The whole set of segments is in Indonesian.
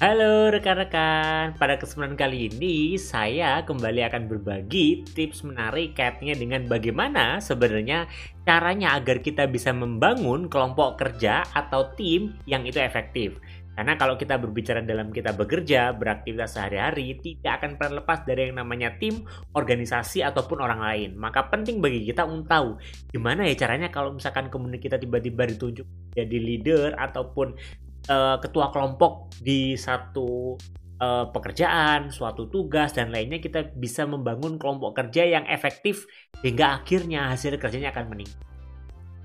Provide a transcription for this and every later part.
Halo rekan-rekan, pada kesempatan kali ini saya kembali akan berbagi tips menarik kaitannya dengan bagaimana sebenarnya caranya agar kita bisa membangun kelompok kerja atau tim yang itu efektif. Karena kalau kita berbicara dalam kita bekerja, beraktivitas sehari-hari, tidak akan pernah lepas dari yang namanya tim, organisasi, ataupun orang lain. Maka penting bagi kita untuk tahu gimana ya caranya kalau misalkan kemudian kita tiba-tiba ditunjuk jadi leader ataupun uh, ketua kelompok di satu uh, pekerjaan, suatu tugas dan lainnya kita bisa membangun kelompok kerja yang efektif hingga akhirnya hasil kerjanya akan meningkat.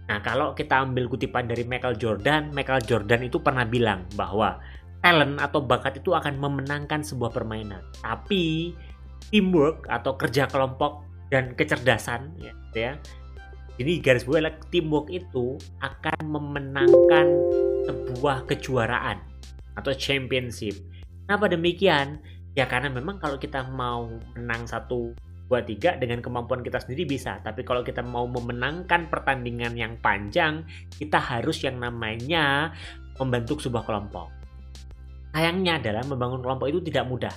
Nah, kalau kita ambil kutipan dari Michael Jordan, Michael Jordan itu pernah bilang bahwa talent atau bakat itu akan memenangkan sebuah permainan. Tapi teamwork atau kerja kelompok dan kecerdasan ya, ya ini garis bawah teamwork itu akan memenangkan sebuah kejuaraan atau championship. Kenapa demikian? Ya karena memang kalau kita mau menang satu dua tiga dengan kemampuan kita sendiri bisa. Tapi kalau kita mau memenangkan pertandingan yang panjang, kita harus yang namanya membentuk sebuah kelompok. Sayangnya adalah membangun kelompok itu tidak mudah.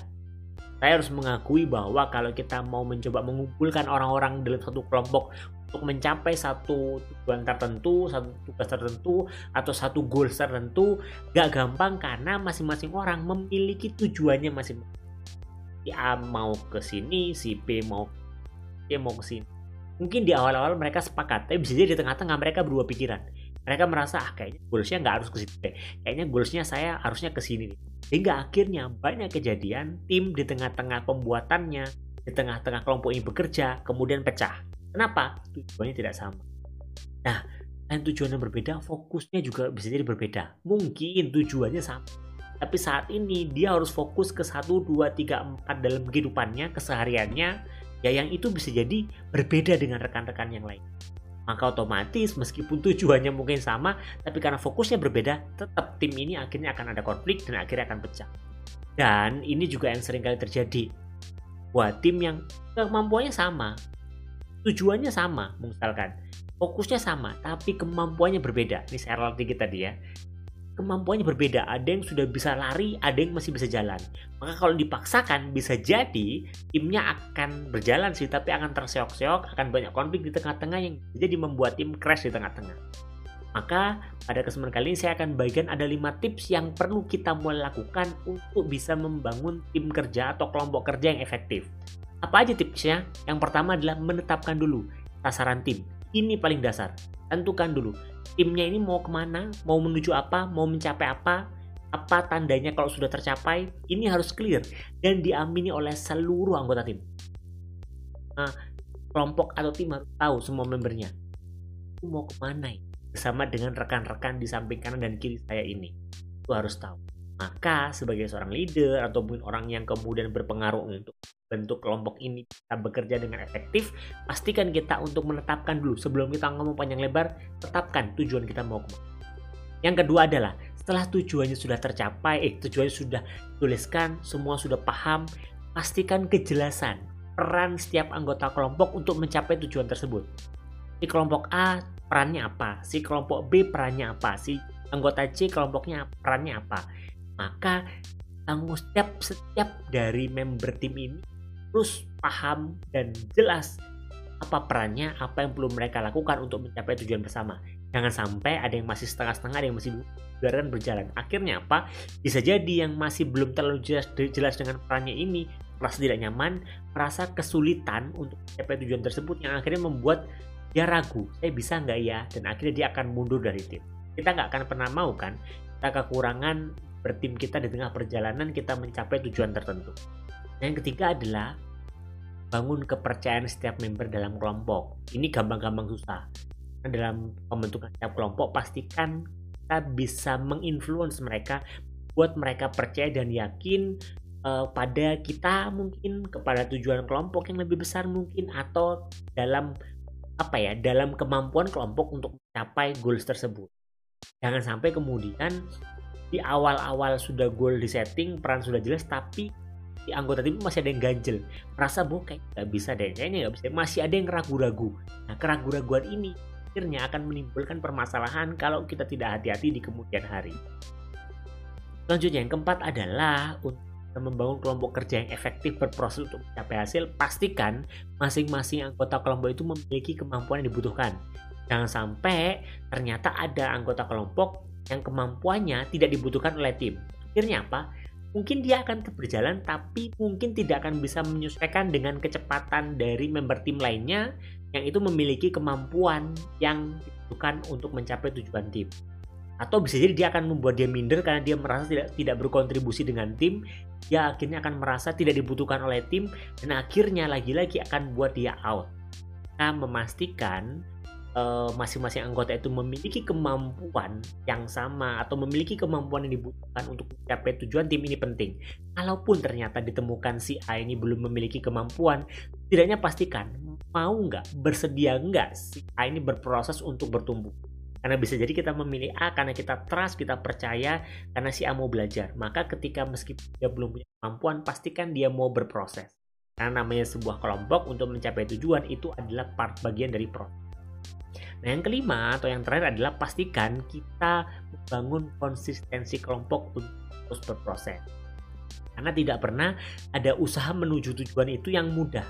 Saya harus mengakui bahwa kalau kita mau mencoba mengumpulkan orang-orang dalam satu kelompok untuk mencapai satu tujuan tertentu, satu tugas tertentu, atau satu goal tertentu, gak gampang karena masing-masing orang memiliki tujuannya masing-masing. Si A mau ke sini, si B mau C mau ke sini. Mungkin di awal-awal mereka sepakat, tapi bisa jadi di tengah-tengah mereka berubah pikiran. Mereka merasa, ah kayaknya goalsnya nggak harus ke situ deh. Kayaknya goalsnya saya harusnya ke sini. Hingga akhirnya banyak kejadian tim di tengah-tengah pembuatannya, di tengah-tengah kelompok ini bekerja, kemudian pecah Kenapa? Tujuannya tidak sama. Nah, dan tujuan yang berbeda, fokusnya juga bisa jadi berbeda. Mungkin tujuannya sama. Tapi saat ini dia harus fokus ke 1, 2, 3, 4 dalam kehidupannya, kesehariannya. Ya yang itu bisa jadi berbeda dengan rekan-rekan yang lain. Maka otomatis meskipun tujuannya mungkin sama, tapi karena fokusnya berbeda, tetap tim ini akhirnya akan ada konflik dan akhirnya akan pecah. Dan ini juga yang sering kali terjadi. Buat tim yang kemampuannya sama, tujuannya sama misalkan. Fokusnya sama tapi kemampuannya berbeda. Ini saya relatif tadi ya. Kemampuannya berbeda. Ada yang sudah bisa lari ada yang masih bisa jalan. Maka kalau dipaksakan bisa jadi timnya akan berjalan sih tapi akan terseok-seok akan banyak konflik di tengah-tengah yang jadi membuat tim crash di tengah-tengah. Maka pada kesempatan kali ini saya akan bagikan ada 5 tips yang perlu kita mulai lakukan untuk bisa membangun tim kerja atau kelompok kerja yang efektif. Apa aja tipsnya? Yang pertama adalah menetapkan dulu sasaran tim. Ini paling dasar. Tentukan dulu timnya ini mau ke mana, mau menuju apa, mau mencapai apa, apa tandanya kalau sudah tercapai. Ini harus clear dan diamini oleh seluruh anggota tim. Nah, kelompok atau tim harus tahu semua membernya. Mau ke mana ini? Bersama dengan rekan-rekan di samping kanan dan kiri saya ini. Itu harus tahu. Maka sebagai seorang leader atau mungkin orang yang kemudian berpengaruh untuk bentuk kelompok ini bisa bekerja dengan efektif, pastikan kita untuk menetapkan dulu sebelum kita ngomong panjang lebar, tetapkan tujuan kita mau ke mana. Yang kedua adalah setelah tujuannya sudah tercapai, eh tujuannya sudah tuliskan, semua sudah paham, pastikan kejelasan peran setiap anggota kelompok untuk mencapai tujuan tersebut. Si kelompok A perannya apa, si kelompok B perannya apa, si anggota C kelompoknya perannya apa maka tanggung setiap setiap dari member tim ini terus paham dan jelas apa perannya, apa yang perlu mereka lakukan untuk mencapai tujuan bersama. Jangan sampai ada yang masih setengah-setengah, ada yang masih biaran berjalan. Akhirnya apa? Bisa jadi yang masih belum terlalu jelas, jelas dengan perannya ini merasa tidak nyaman, merasa kesulitan untuk mencapai tujuan tersebut yang akhirnya membuat dia ragu, saya bisa nggak ya? Dan akhirnya dia akan mundur dari tim. Kita nggak akan pernah mau kan kita kekurangan bertim kita di tengah perjalanan kita mencapai tujuan tertentu. Yang ketiga adalah bangun kepercayaan setiap member dalam kelompok. Ini gampang-gampang susah. Nah, dalam pembentukan setiap kelompok pastikan kita bisa menginfluence mereka buat mereka percaya dan yakin uh, pada kita mungkin kepada tujuan kelompok yang lebih besar mungkin atau dalam apa ya dalam kemampuan kelompok untuk mencapai goals tersebut. Jangan sampai kemudian di awal-awal sudah goal di setting peran sudah jelas tapi di anggota tim masih ada yang ganjel. Merasa bahwa kayak nggak bisa deh kayaknya nggak bisa masih ada yang ragu-ragu. Nah keraguan-raguan ini akhirnya akan menimbulkan permasalahan kalau kita tidak hati-hati di kemudian hari. Selanjutnya yang keempat adalah untuk membangun kelompok kerja yang efektif berproses untuk mencapai hasil, pastikan masing-masing anggota kelompok itu memiliki kemampuan yang dibutuhkan. Jangan sampai ternyata ada anggota kelompok yang kemampuannya tidak dibutuhkan oleh tim. Akhirnya apa? Mungkin dia akan berjalan tapi mungkin tidak akan bisa menyesuaikan dengan kecepatan dari member tim lainnya yang itu memiliki kemampuan yang dibutuhkan untuk mencapai tujuan tim atau bisa jadi dia akan membuat dia minder karena dia merasa tidak tidak berkontribusi dengan tim dia akhirnya akan merasa tidak dibutuhkan oleh tim dan akhirnya lagi-lagi akan buat dia out kita memastikan masing-masing uh, anggota itu memiliki kemampuan yang sama atau memiliki kemampuan yang dibutuhkan untuk mencapai tujuan tim ini penting. Kalaupun ternyata ditemukan si A ini belum memiliki kemampuan, tidaknya pastikan mau nggak, bersedia nggak si A ini berproses untuk bertumbuh. Karena bisa jadi kita memilih A karena kita trust, kita percaya karena si A mau belajar. Maka ketika meskipun dia belum punya kemampuan, pastikan dia mau berproses. Karena namanya sebuah kelompok untuk mencapai tujuan itu adalah part bagian dari proses. Nah yang kelima atau yang terakhir adalah pastikan kita membangun konsistensi kelompok untuk terus berproses. Karena tidak pernah ada usaha menuju tujuan itu yang mudah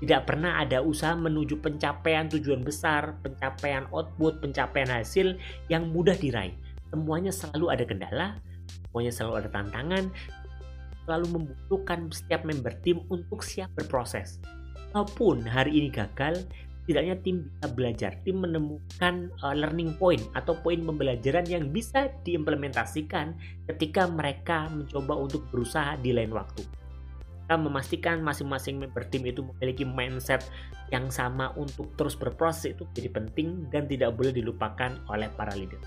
tidak pernah ada usaha menuju pencapaian tujuan besar, pencapaian output, pencapaian hasil yang mudah diraih. Semuanya selalu ada kendala, semuanya selalu ada tantangan, selalu membutuhkan setiap member tim untuk siap berproses. Walaupun hari ini gagal, tidaknya tim bisa belajar, tim menemukan uh, learning point atau poin pembelajaran yang bisa diimplementasikan ketika mereka mencoba untuk berusaha di lain waktu kita memastikan masing-masing member tim itu memiliki mindset yang sama untuk terus berproses itu jadi penting dan tidak boleh dilupakan oleh para leader.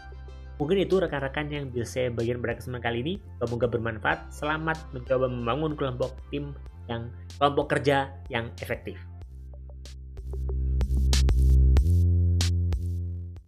Mungkin itu rekan-rekan yang bisa saya bagikan pada kesempatan kali ini. Semoga bermanfaat. Selamat mencoba membangun kelompok tim yang kelompok kerja yang efektif.